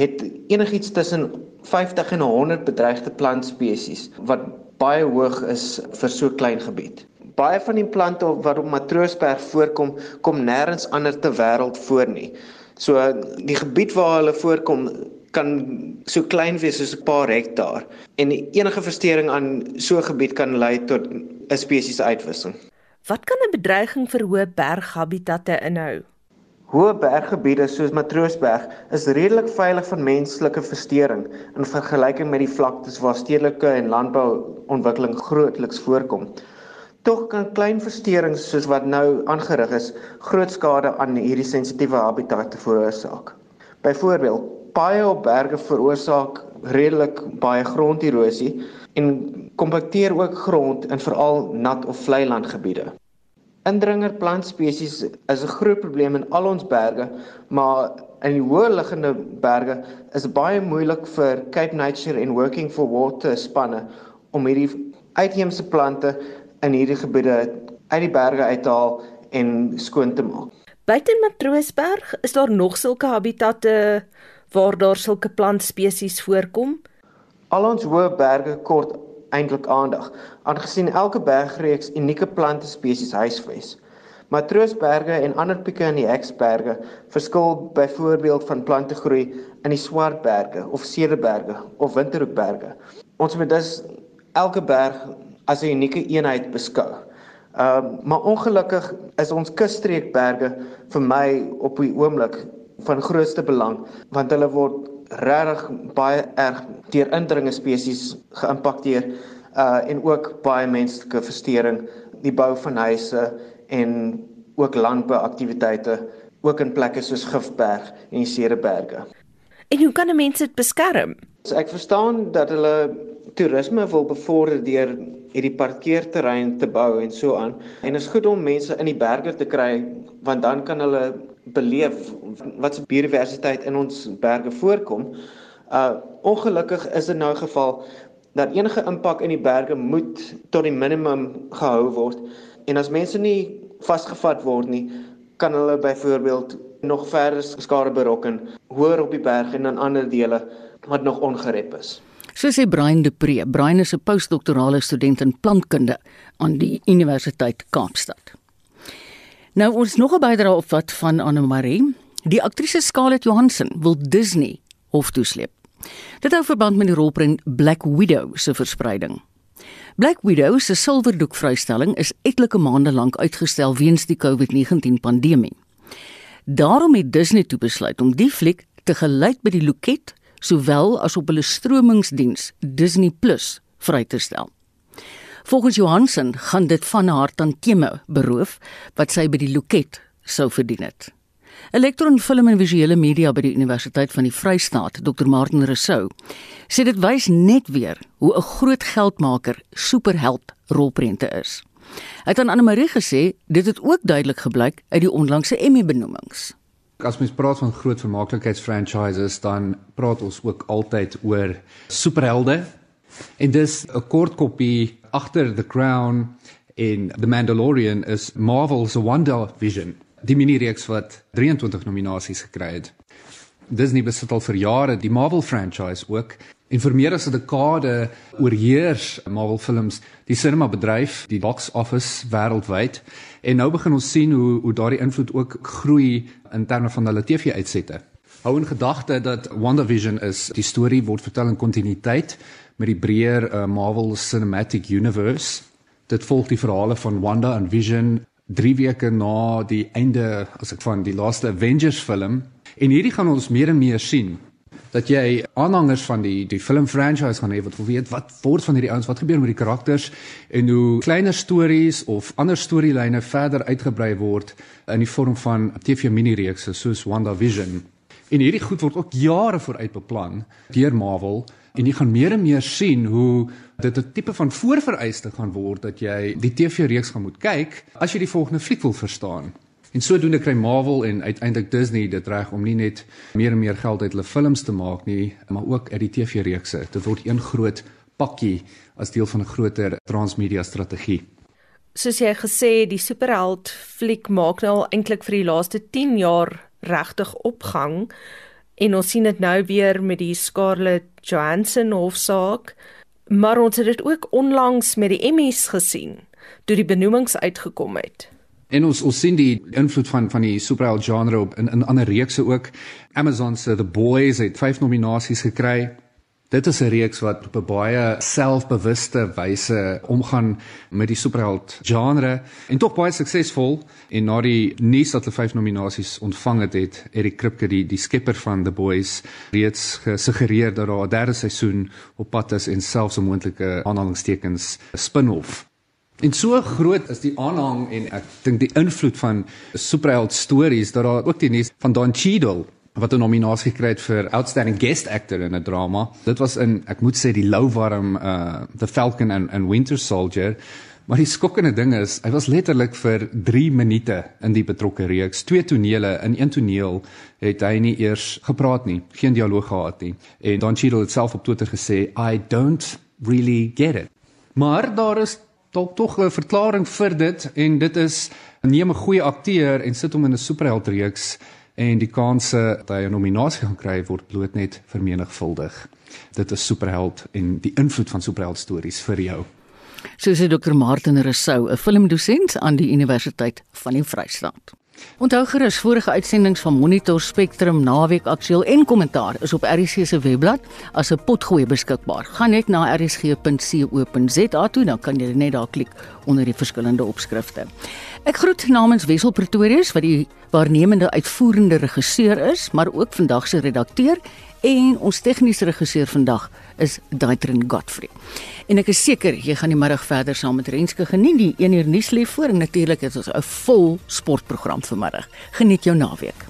het enigiets tussen 50 en 100 bedreigde plantspesies wat baie hoog is vir so klein gebied baie van die plante wat op Matroosberg voorkom, kom nêrens anders ter wêreld voor nie. So die gebied waar hulle voorkom kan so klein wees soos 'n paar hektaar en enige verstoring aan so 'n gebied kan lei tot 'n spesies uitwissing. Wat kan 'n bedreiging vir hoë berghabitatte inhou? Hoë berggebiede soos Matroosberg is redelik veilig vir menslike verstoring in vergelyking met die vlaktes waar stedelike en landbouontwikkeling grootliks voorkom. Tog kan klein versteurings soos wat nou aangerig is, groot skade aan hierdie sensitiewe habitat veroorsaak. Byvoorbeeld, paaie op berge veroorsaak redelik baie gronderosie en kompakteer ook grond in veral nat of vlei landgebiede. Indringer plantspesies is 'n groot probleem in al ons berge, maar in die hoë liggende berge is baie moeilik vir Cape Nature en Working for Water spanne om hierdie uitheemse plante in hierdie gebiede uit die berge uit te haal en skoon te maak. Buite Matroosberg is daar nog sulke habitatte waar daar sulke plantspesies voorkom. Al ons hoë berge kort eintlik aandag, aangesien elke bergreeks unieke plantspesies huisves. Matroosberge en ander pieke in die Heksberge verskil byvoorbeeld van plantegroei in die Swartberge of Cederberge of Winterhoekberge. Ons moet dus elke berg as 'n unieke eenheid beskou. Ehm uh, maar ongelukkig is ons kusstreekberge vir my op die oomblik van grootste belang want hulle word regtig baie erg deur indringe spesies geïmpakteer uh en ook baie menslike verstoring, die bou van huise en ook landbouaktiwiteite ook in plekke soos Gifberg en die Cederberge. En hoe kan mense dit beskerm? So ek verstaan dat hulle toerisme wil bevorder deur hierdie parkeerterrein te bou en so aan. En is goed om mense in die berge te kry want dan kan hulle beleef wat se biodiversiteit in ons berge voorkom. Uh ongelukkig is dit nou geval dat enige impak in die berge moet tot die minimum gehou word. En as mense nie vasgevat word nie, kan hulle byvoorbeeld nog verder skade berokken hoër op die berg en in ander dele wat nog ongerep is. So sê Brian de Pre. Brian is 'n postdoktorale student in plantkunde aan die Universiteit Kaapstad. Nou ons nog 'n bydrae op wat van Anne Marie. Die aktrise Scarlett Johansson wil Disney hof toesleep. Dit hou verband met die rolprent Black Widow se verspreiding. Black Widow se silwerdoek-vrystelling is etlike maande lank uitgestel weens die COVID-19 pandemie. Daarom het Disney toe besluit om die fliek te gelyd by die loket sowel as op hulle stromingsdiens Disney Plus vry te stel. Volgens Johansson gaan dit van haar tantieme beroof wat sy by die loket sou verdien het. Elektron Film en Visuele Media by die Universiteit van die Vrystaat, Dr. Martin Rousseau, sê dit wys net weer hoe 'n groot geldmaker superheld rolprente is. Hy het aan Anne Marie gesê dit het ook duidelik gebleik uit die onlangse Emmy-benoemings. As mens praat van groot vermaaklikheidsfranchises, dan praat ons ook altyd oor superhelde. En dis 'n kort kopie agter The Crown en The Mandalorian is Marvel's WandaVision, die minireeks wat 23 nominasies gekry het. Disney besit al vir jare die Marvel franchise ook En vir meer as 'n dekade oorheers Marvel films die cinema bedryf, die box office wêreldwyd. En nou begin ons sien hoe hoe daardie invloed ook groei in terme van hulle TV-uitsette. Hou in gedagte dat WandaVision is die storie word vertel in kontinuïteit met die breër uh, Marvel Cinematic Universe. Dit volg die verhale van Wanda en Vision 3 weke na die einde as ek van die laaste Avengers film en hierdie gaan ons meer en meer sien dat jy aanhangers van die die film franchise gaan hê wat wil weet wat word van hierdie ouens, wat gebeur met die karakters en hoe kleiner stories of ander storielyne verder uitgebrei word in die vorm van TV minireekse soos WandaVision. En hierdie goed word ook jare vooruit beplan deur Marvel en jy gaan meer en meer sien hoe dit 'n tipe van voorvereiste gaan word dat jy die TV-reeks gaan moet kyk as jy die volgende fliek wil verstaan. En sodoende kry Marvel en uiteindelik Disney dit reg om nie net meer en meer geld uit hulle films te maak nie, maar ook uit die TV-reekse. Dit word een groot pakkie as deel van 'n groter transmedia strategie. Soos jy gesê, die superheld fliek maak nou al eintlik vir die laaste 10 jaar regtig opgang en ons sien dit nou weer met die Scarlett Johansson hofsaak maar ons het dit ook onlangs met die Emmys gesien toe die benoemings uitgekom het En ons ons sien die invloed van van die superheld genre op in in ander reekse ook. Amazon se The Boys het 5 nominasies gekry. Dit is 'n reeks wat op 'n baie selfbewuste wyse omgaan met die superheld genre en tog baie suksesvol. En na die nuus dat hulle 5 nominasies ontvang het, het Eric Kripke die die skepper van The Boys reeds gesuggereer dat daar 'n derde seisoen op pad is en selfs 'n moontlike aanhalingstekens spin-off En so groot is die aanhang en ek dink die invloed van superheld stories dat daar ook die nuus van Don Cheadle wat 'n nominasie gekry het vir outstanding guest actor in 'n drama. Dit was in ek moet sê die louwarm uh The Falcon and and Winter Soldier. Maar die skokkende ding is, hy was letterlik vir 3 minute in die betrokke reeks, twee tonele in een toneel het hy nie eers gepraat nie, geen dialoog gehad nie. En Don Cheadle het self op Twitter gesê, "I don't really get it." Maar daar is dalk tog 'n verklaring vir dit en dit is neem 'n goeie akteur en sit hom in 'n superheld reeks en die kanse dat hy 'n nominasie gaan kry word bloot net vermenigvuldig. Dit is superheld en die invloed van superheld stories vir jou. So sê Dr. Martin Rousseau, 'n filmdosent aan die Universiteit van die Vrystaat. Onthou gerus vorige uitsendings van Monitor Spectrum naweek aktueel en kommentaar is op RC se webblad as 'n potgooi beskikbaar. Gaan net na rsg.co.za toe dan kan jy net daar klik onder die verskillende opskrifte. Ek groet namens Wessel Pretorius wat die waarnemende uitvoerende regisseur is, maar ook vandag se redakteur en ons tegniese regisseur vandag is Daitrin Godfrey. En ek is seker jy gaan die middag verder saam met Renske geniet. Die 1 uur nuus lê voor en natuurlik is ons 'n vol sportprogram vir middag. Geniet jou naweek.